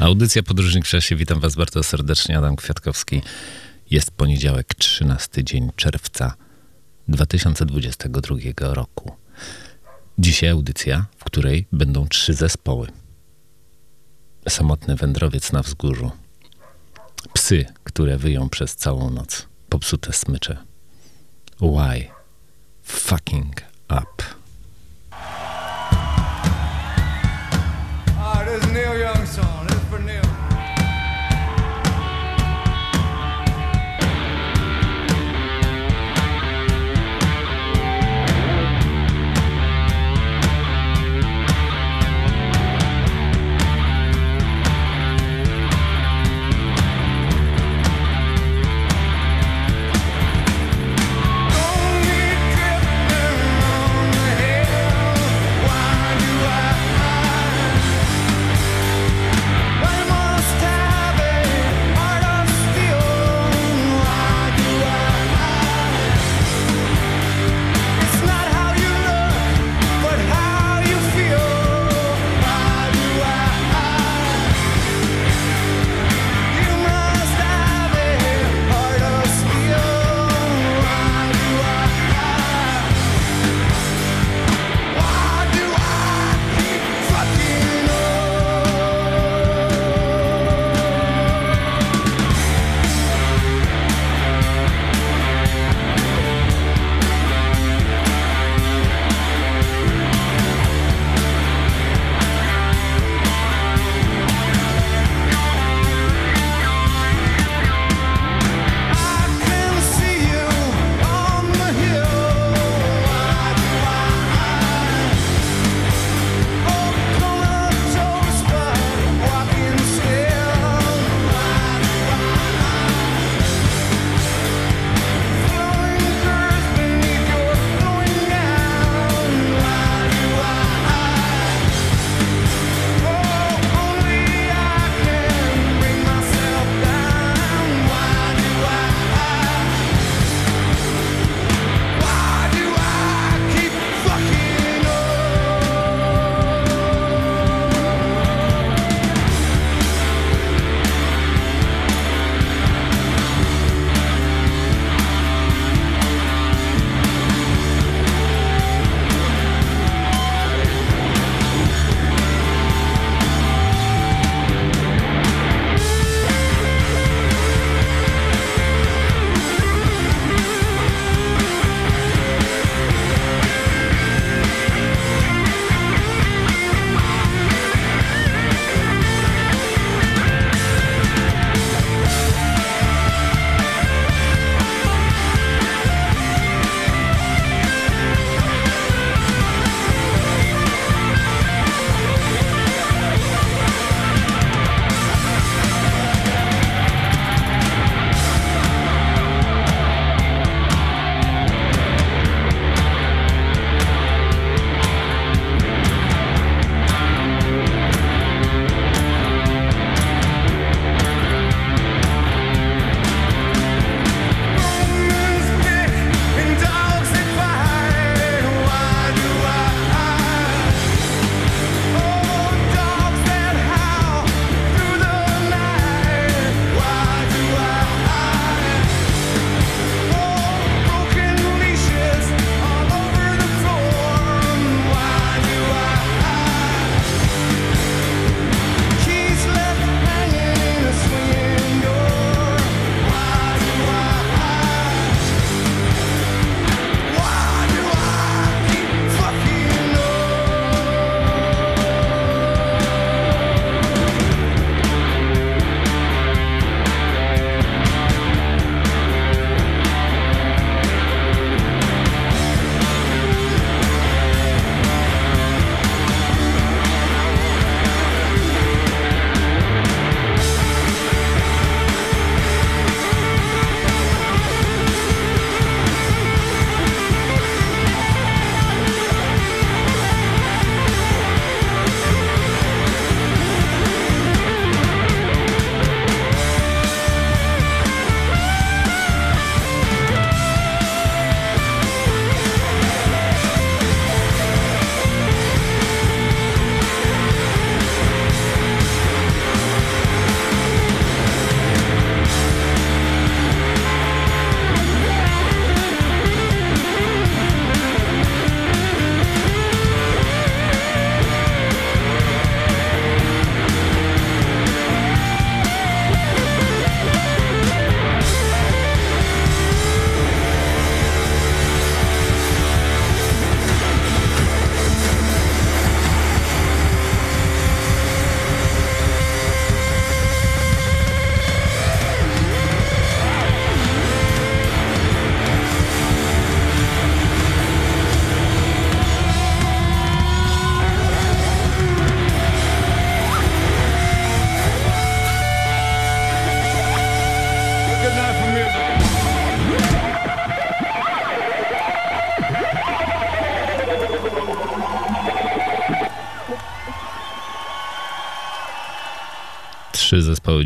Audycja Podróżnik w czasie. Witam Was bardzo serdecznie. Adam Kwiatkowski. Jest poniedziałek, 13 dzień czerwca 2022 roku. Dzisiaj audycja, w której będą trzy zespoły. Samotny wędrowiec na wzgórzu. Psy, które wyją przez całą noc. Popsute smycze. Why? Fucking up.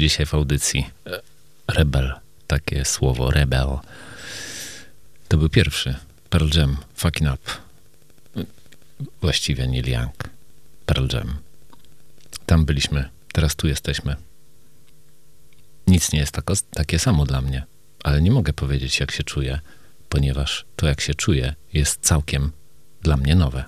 Dzisiaj w audycji. Rebel, takie słowo, rebel. To był pierwszy. Pearl Jam, Fucking Up. Właściwie Neil Young. Pearl Jam. Tam byliśmy, teraz tu jesteśmy. Nic nie jest takie samo dla mnie, ale nie mogę powiedzieć, jak się czuję, ponieważ to, jak się czuję, jest całkiem dla mnie nowe.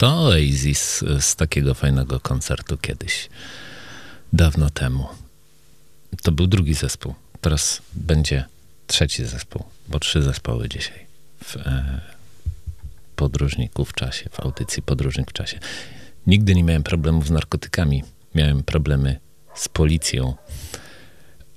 To Oasis z takiego fajnego koncertu kiedyś, dawno temu. To był drugi zespół. Teraz będzie trzeci zespół, bo trzy zespoły dzisiaj w e, podróżniku w czasie, w audycji Podróżnik w czasie. Nigdy nie miałem problemów z narkotykami. Miałem problemy z policją.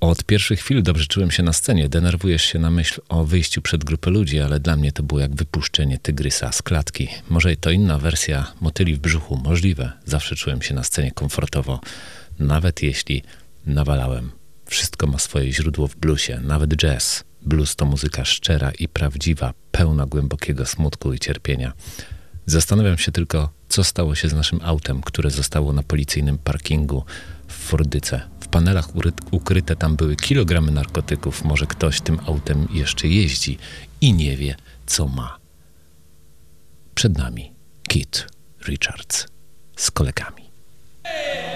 Od pierwszych chwil dobrze czułem się na scenie. Denerwujesz się na myśl o wyjściu przed grupę ludzi, ale dla mnie to było jak wypuszczenie tygrysa z klatki. Może to inna wersja motyli w brzuchu, możliwe. Zawsze czułem się na scenie komfortowo, nawet jeśli nawalałem. Wszystko ma swoje źródło w bluesie, nawet jazz. Blues to muzyka szczera i prawdziwa, pełna głębokiego smutku i cierpienia. Zastanawiam się tylko, co stało się z naszym autem, które zostało na policyjnym parkingu w Fordyce. Panelach ukryte tam były kilogramy narkotyków. Może ktoś tym autem jeszcze jeździ i nie wie, co ma. Przed nami Kit Richards z kolegami. Hey!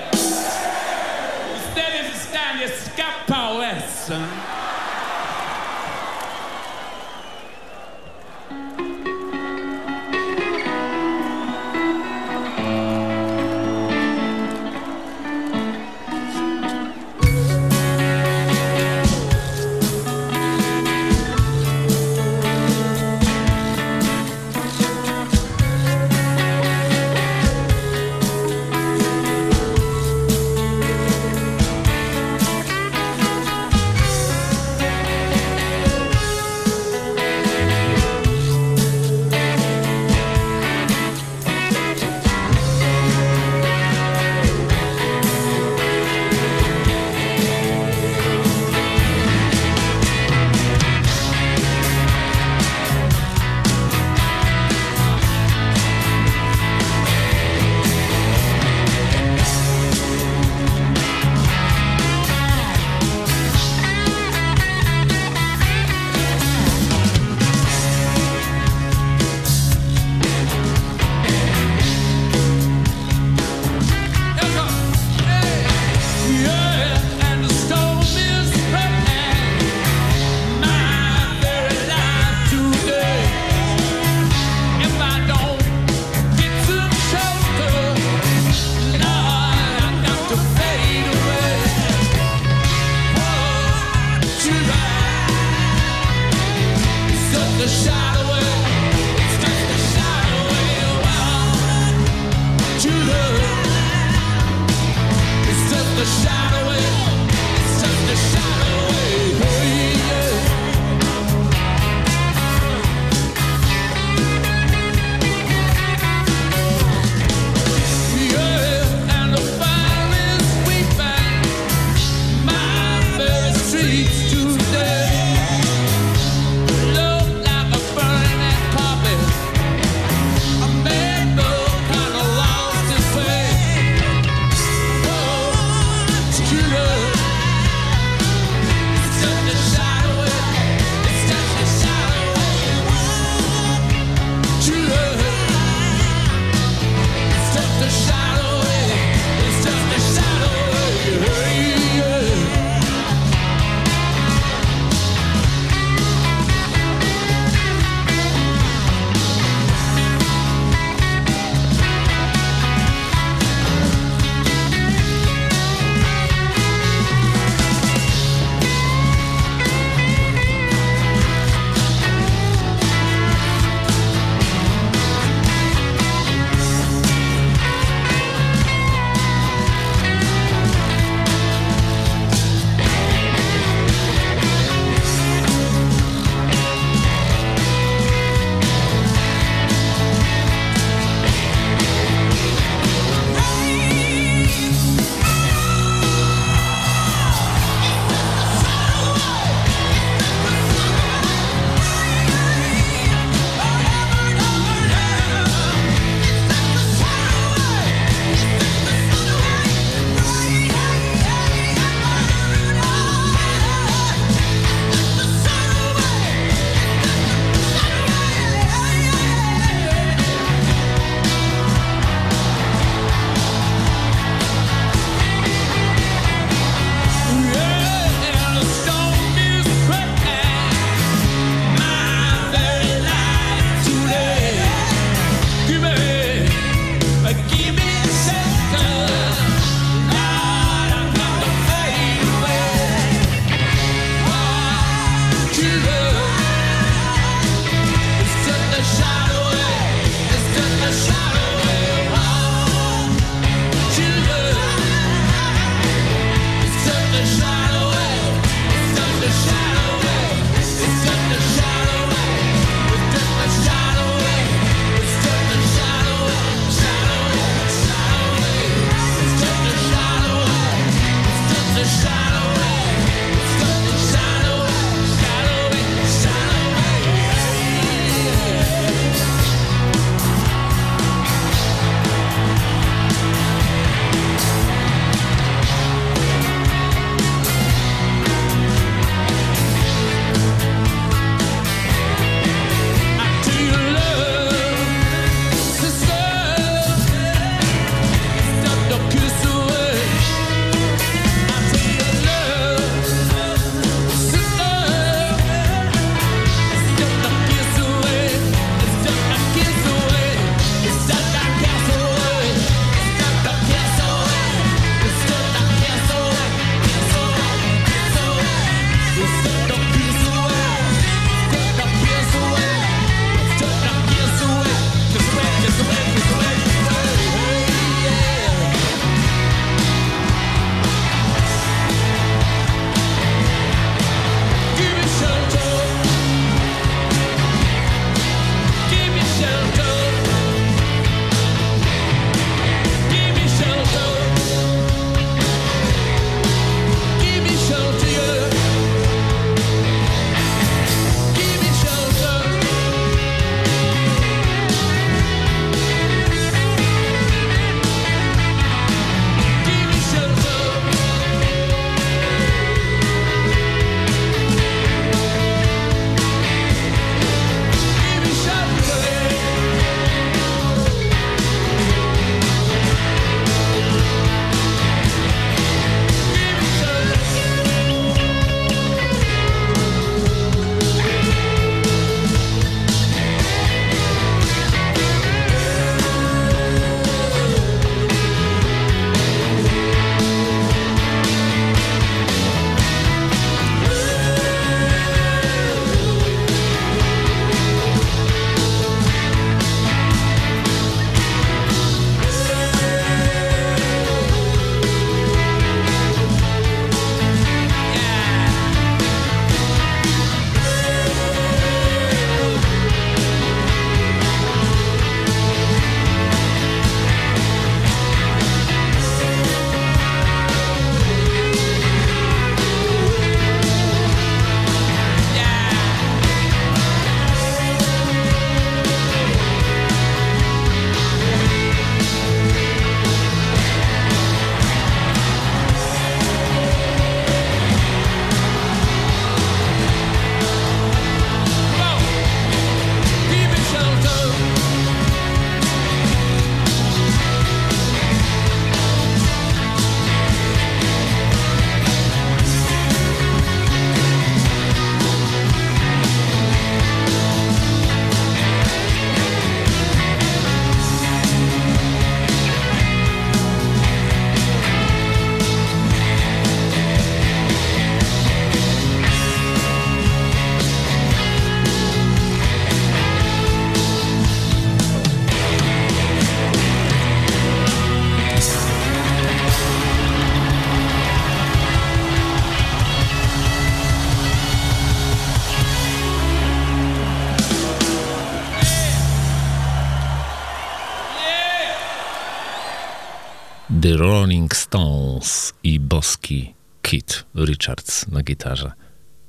The Rolling Stones i boski Keith Richards na gitarze.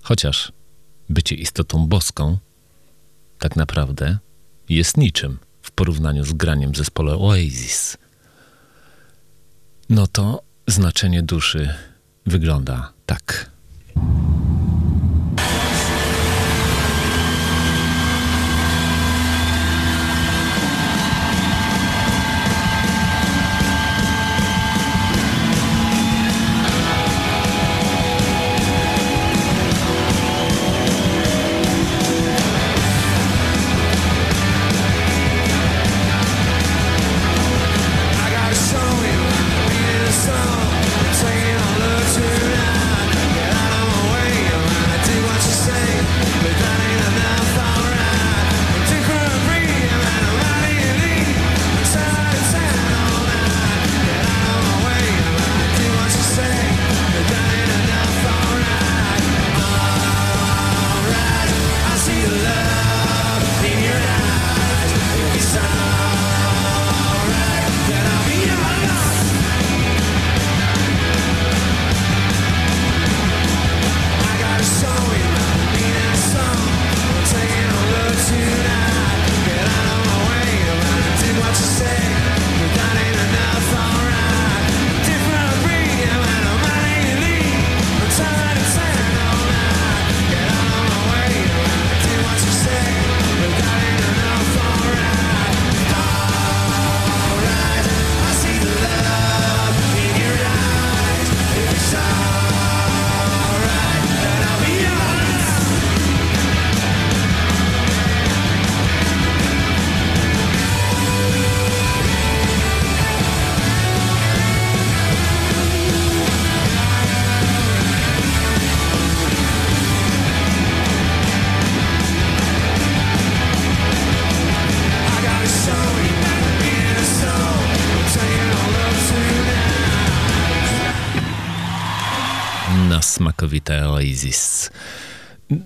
Chociaż bycie istotą boską tak naprawdę jest niczym w porównaniu z graniem zespole Oasis. No to znaczenie duszy wygląda tak.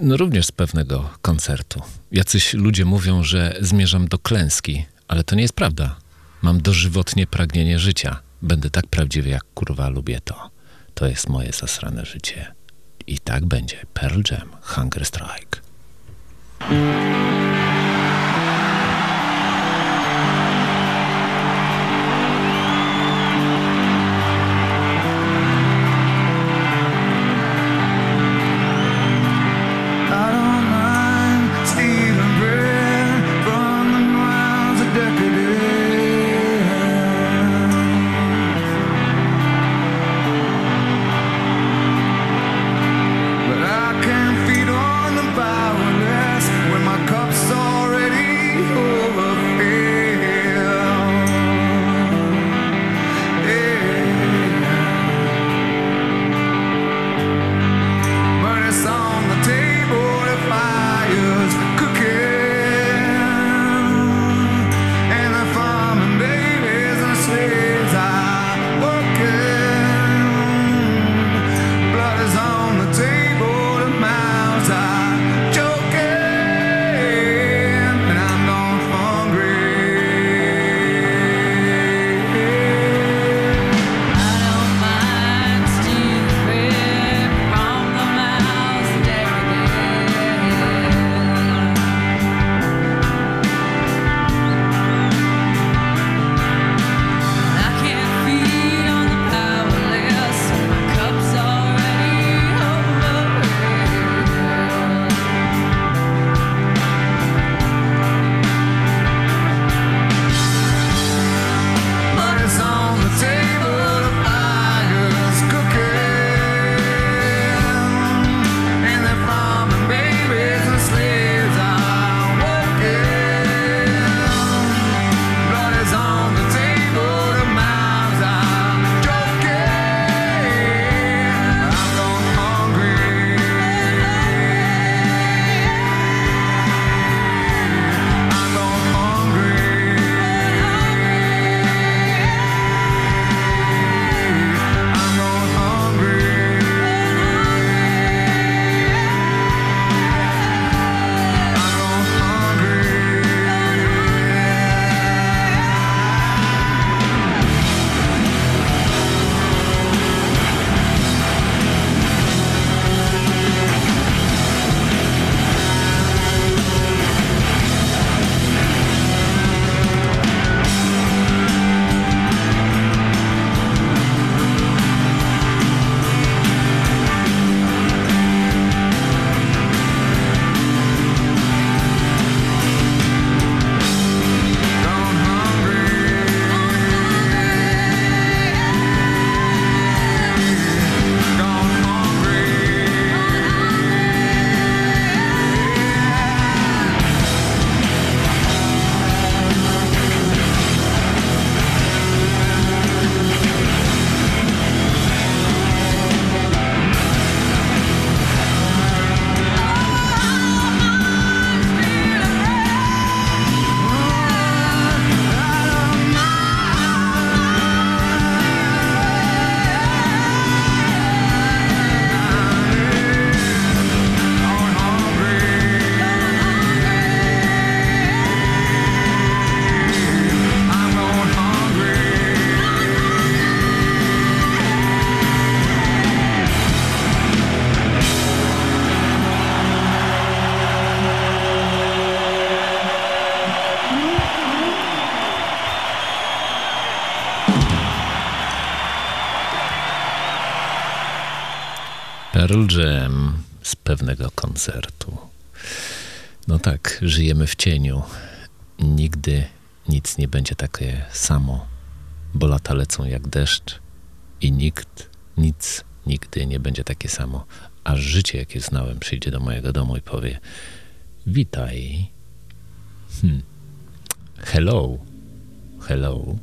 No również z pewnego koncertu. Jacyś ludzie mówią, że zmierzam do klęski, ale to nie jest prawda. Mam dożywotnie pragnienie życia. Będę tak prawdziwy, jak kurwa lubię to. To jest moje zasrane życie. I tak będzie. Pearl Jam, Hunger Strike. Pearl Jam z pewnego koncertu. No tak, żyjemy w cieniu. Nigdy nic nie będzie takie samo, bo lata lecą jak deszcz i nikt, nic nigdy nie będzie takie samo. Aż życie, jakie znałem, przyjdzie do mojego domu i powie: Witaj. Hmm. Hello. Hello.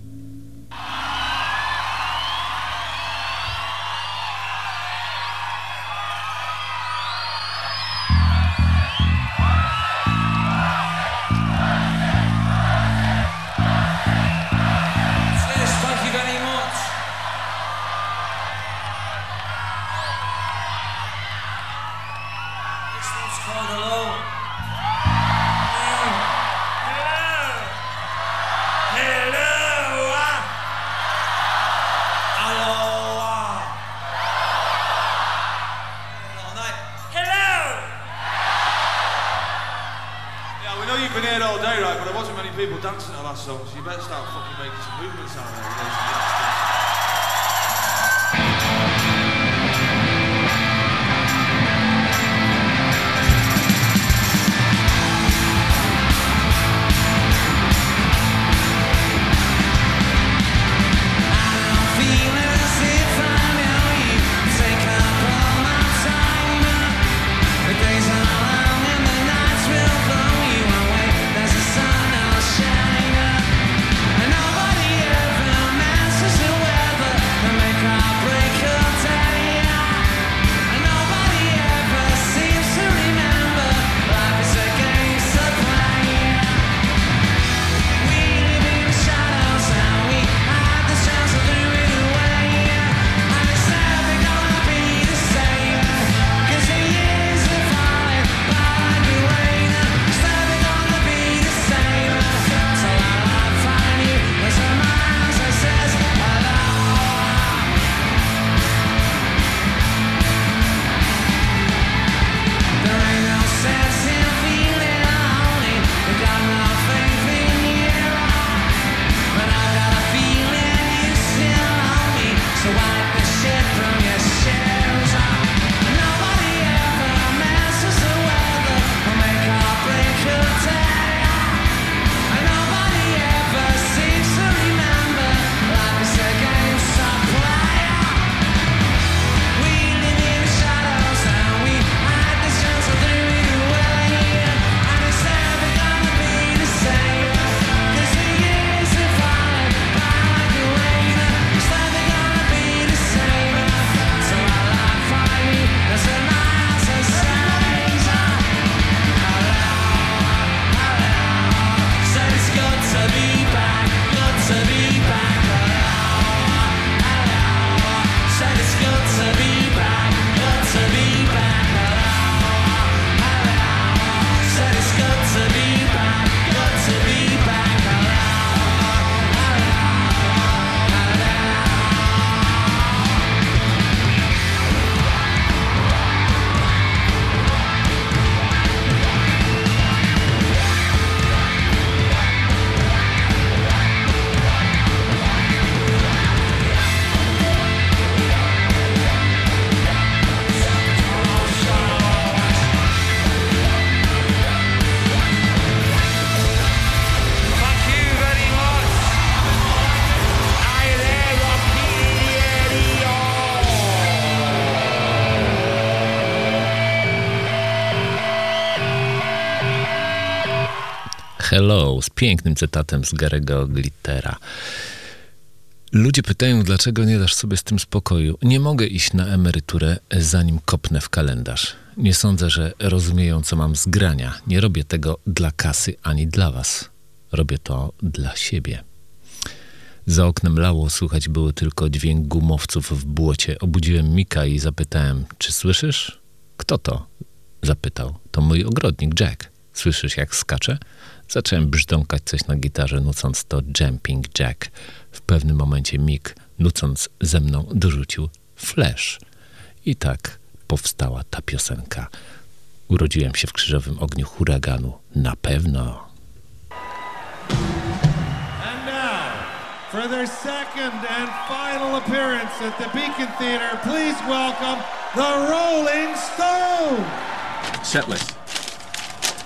Hello z pięknym cytatem z Garego Glittera. Ludzie pytają, dlaczego nie dasz sobie z tym spokoju. Nie mogę iść na emeryturę, zanim kopnę w kalendarz. Nie sądzę, że rozumieją, co mam z grania. Nie robię tego dla kasy ani dla was. Robię to dla siebie. Za oknem lało, słychać było tylko dźwięk gumowców w błocie. Obudziłem Mika i zapytałem, czy słyszysz? Kto to? Zapytał. To mój ogrodnik Jack. Słyszysz, jak skacze? Zacząłem brzdąkać coś na gitarze, nucąc to Jumping Jack. W pewnym momencie Mick, nucąc ze mną, dorzucił Flash. I tak powstała ta piosenka. Urodziłem się w krzyżowym ogniu huraganu. Na pewno. for their second and final appearance at the Beacon Theater. Please welcome the Rolling Stones. Set list.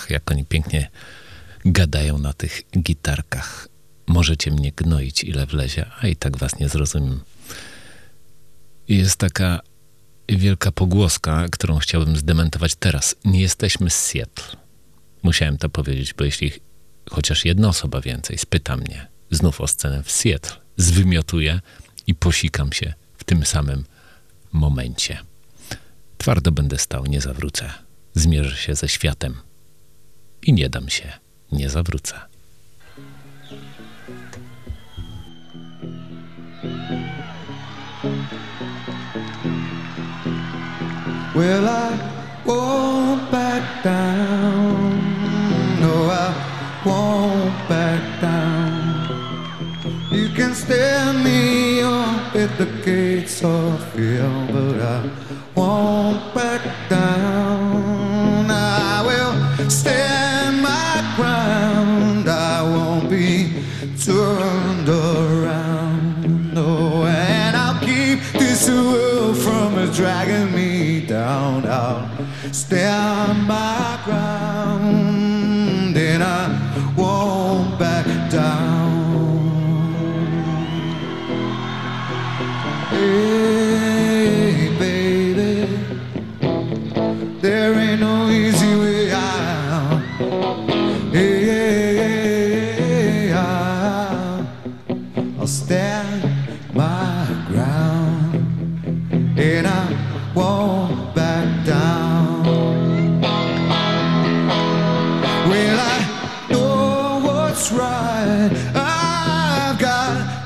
Kate. Ach, jak oni pięknie gadają na tych gitarkach. Możecie mnie gnoić, ile wlezie, a i tak was nie zrozumiem. Jest taka wielka pogłoska, którą chciałbym zdementować teraz. Nie jesteśmy z Seattle. Musiałem to powiedzieć, bo jeśli chociaż jedna osoba więcej spyta mnie znów o scenę w Seattle, zwymiotuję i posikam się w tym samym momencie. Twardo będę stał, nie zawrócę. Zmierzę się ze światem i nie dam się, nie zawrócę. Will I won't back down? No, I won't back down. You can stand me up at the gates of hell, but I won't back down. Stand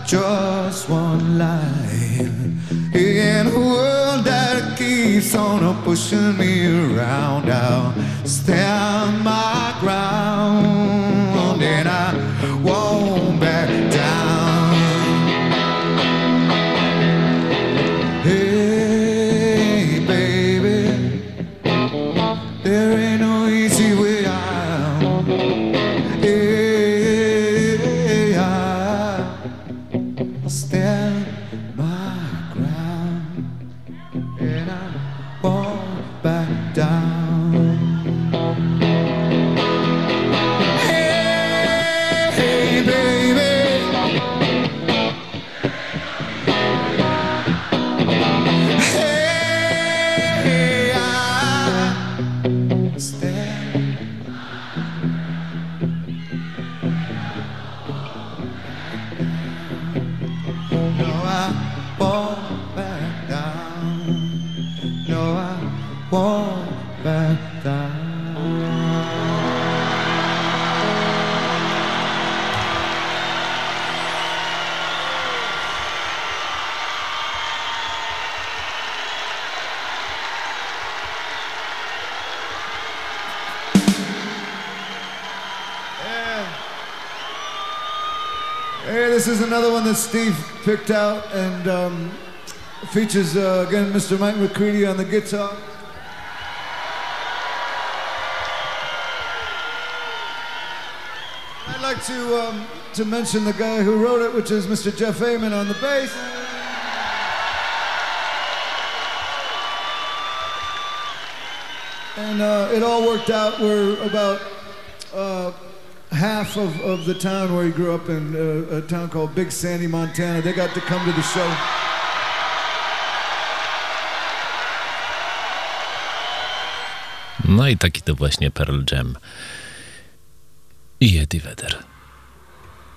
just one life in a world that keeps on pushing me around. I'll stand my picked out and um, features uh, again Mr. Mike McCready on the guitar. I'd like to um, to mention the guy who wrote it, which is Mr. Jeff Amon on the bass. And uh, it all worked out. We're about uh, half of, of the town where he grew up in uh, a town called Big Sandy, Montana. They got to come to the show. No i taki to właśnie Pearl Jam. I Eddie Vedder.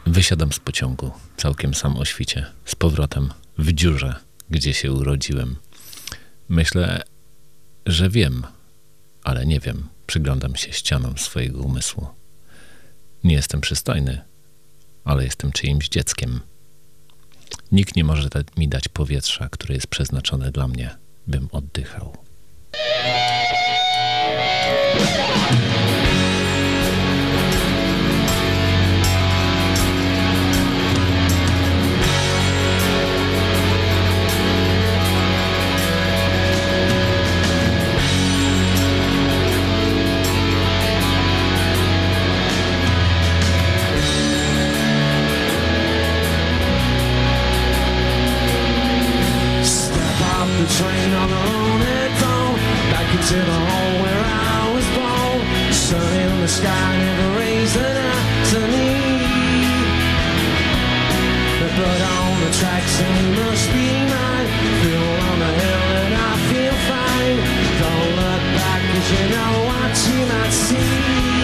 Wysiadam z pociągu, całkiem sam o świcie, z powrotem w dziurze, gdzie się urodziłem. Myślę, że wiem, ale nie wiem. Przyglądam się ścianom swojego umysłu. Nie jestem przystojny, ale jestem czyimś dzieckiem. Nikt nie może mi dać powietrza, które jest przeznaczone dla mnie, bym oddychał. Into the home where I was born. Sun in the sky never raised an eye to me. The blood on the tracks and you must be mine. Feel on the hill and I feel fine. Don't look back cause you know what you might see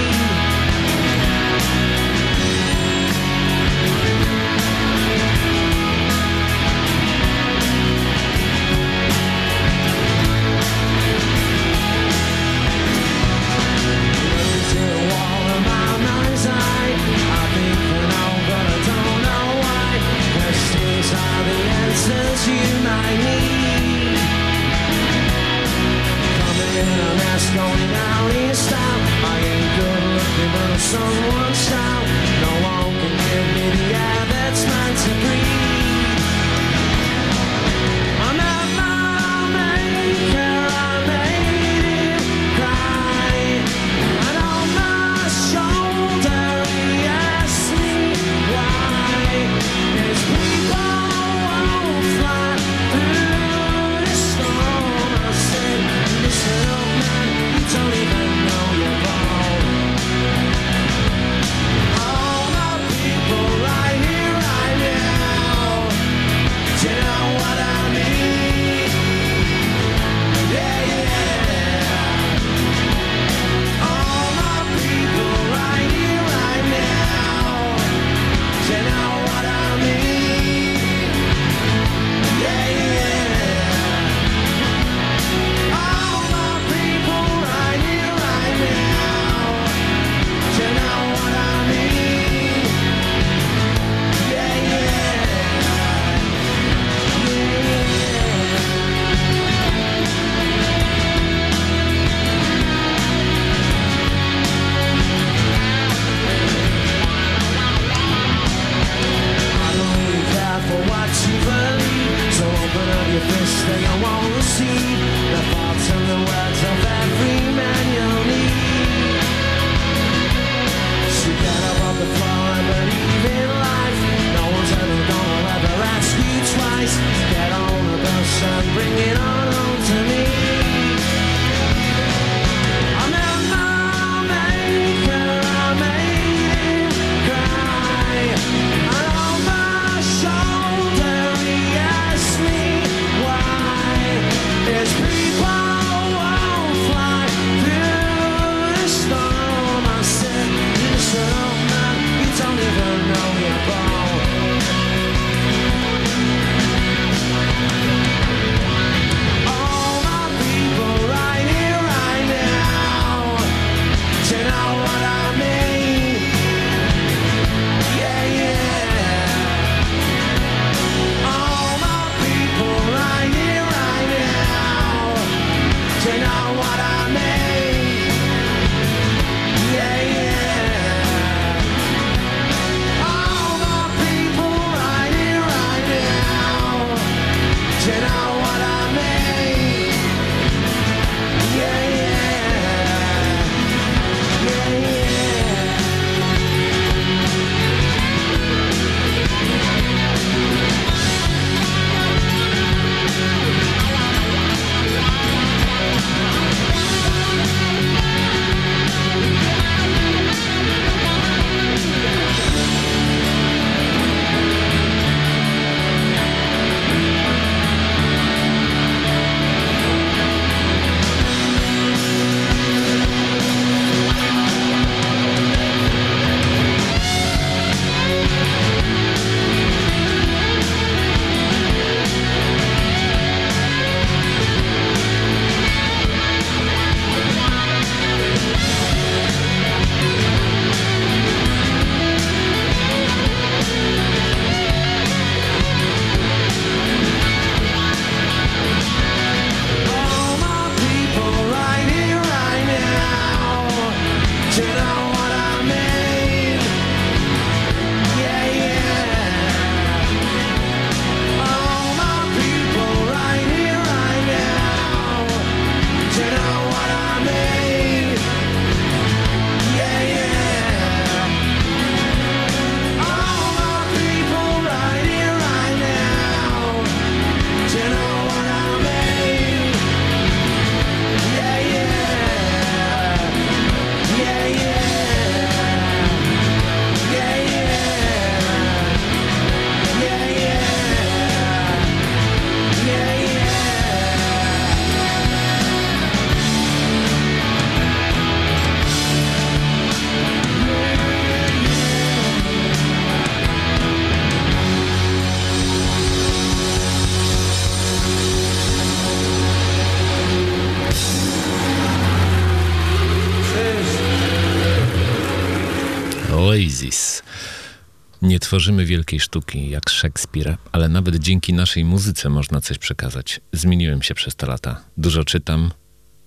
tworzymy wielkiej sztuki jak Szekspir, ale nawet dzięki naszej muzyce można coś przekazać. Zmieniłem się przez te lata. Dużo czytam,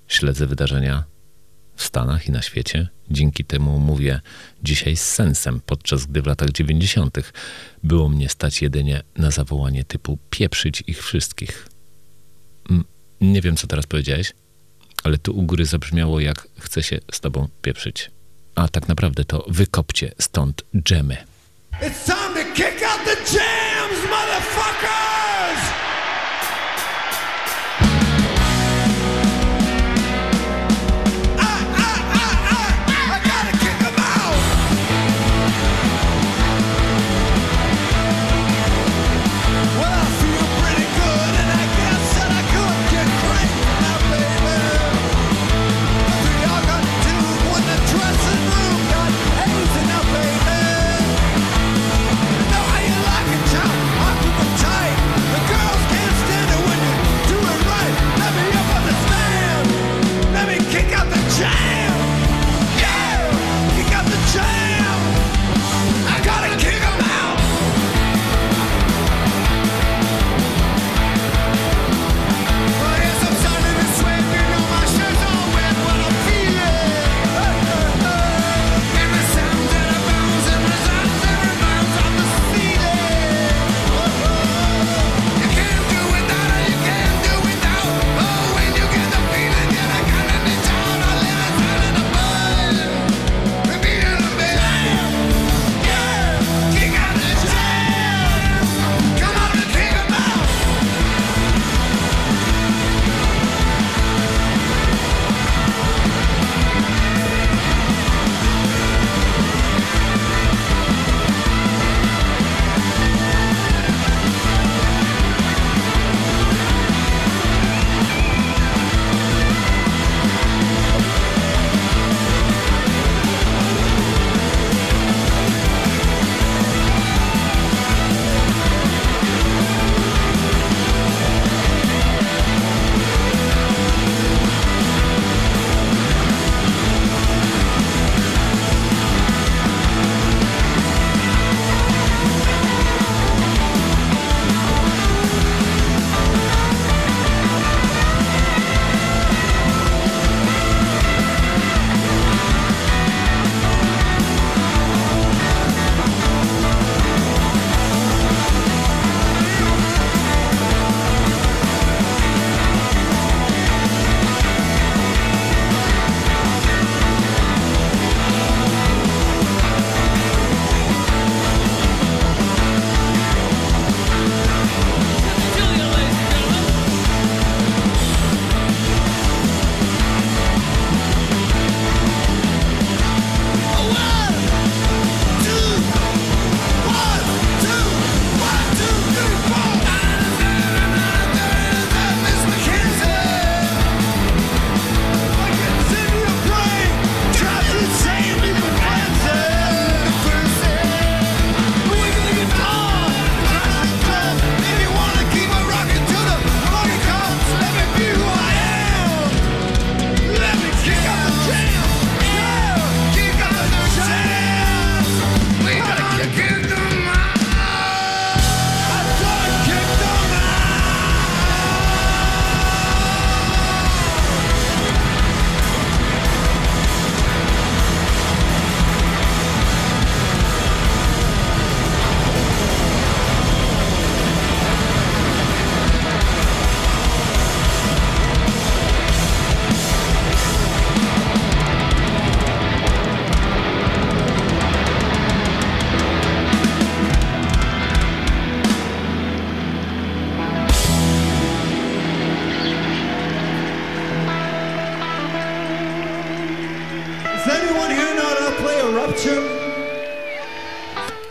śledzę wydarzenia, w Stanach i na świecie. Dzięki temu mówię dzisiaj z sensem, podczas gdy w latach 90. było mnie stać jedynie na zawołanie typu pieprzyć ich wszystkich. Mm, Nie wiem, co teraz powiedziałeś, ale tu u góry zabrzmiało jak chcę się z tobą pieprzyć. A tak naprawdę to wykopcie stąd dżemy. It's time to kick out the jams, motherfuckers!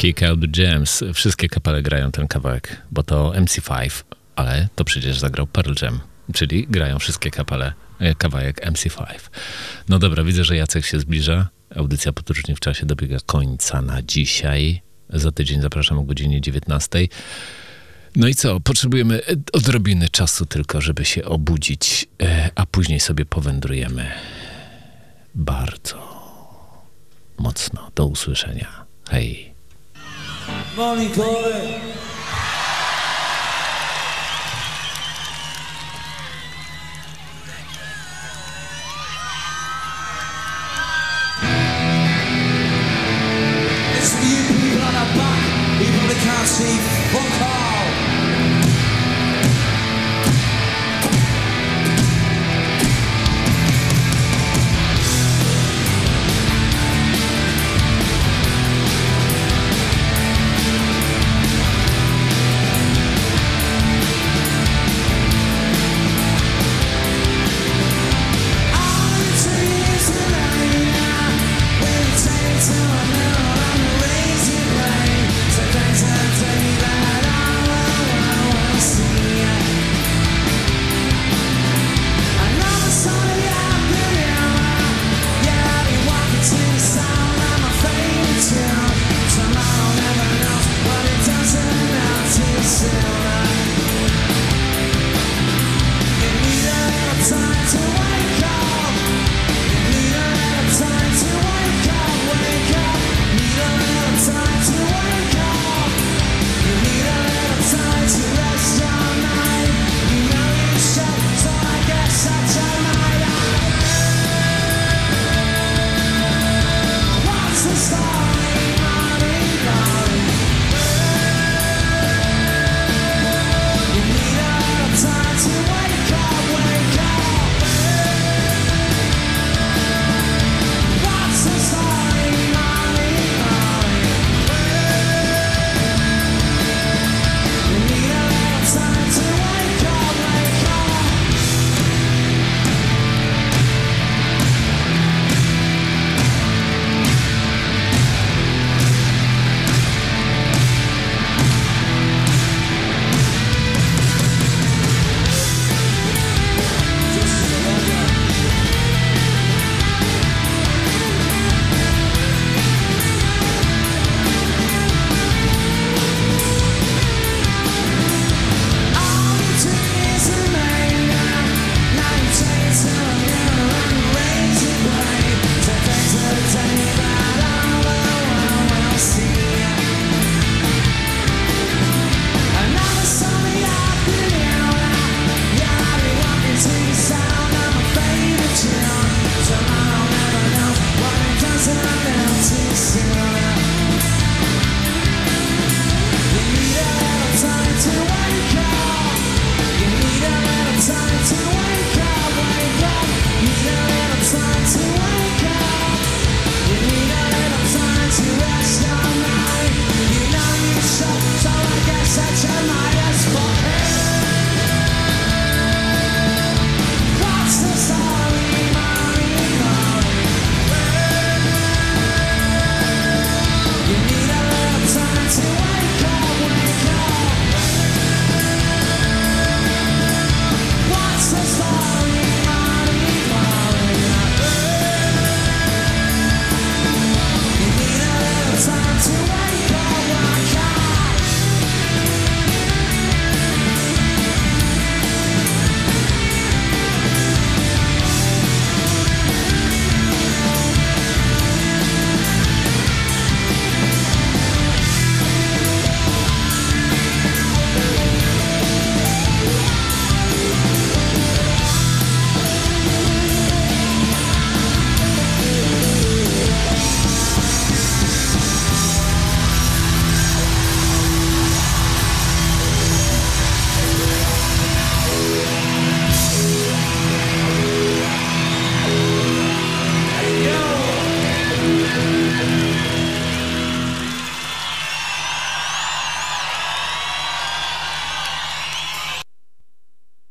Kick Out the Jams. Wszystkie kapele grają ten kawałek, bo to MC5, ale to przecież zagrał Pearl Jam, czyli grają wszystkie kapele, e, kawałek MC5. No dobra, widzę, że Jacek się zbliża. Audycja Podróżni w czasie dobiega końca na dzisiaj. Za tydzień zapraszam o godzinie 19. No i co? Potrzebujemy odrobiny czasu tylko, żeby się obudzić, e, a później sobie powędrujemy bardzo mocno. Do usłyszenia. Hej. Morning, Chloe. It's you people on our back, even if can't see.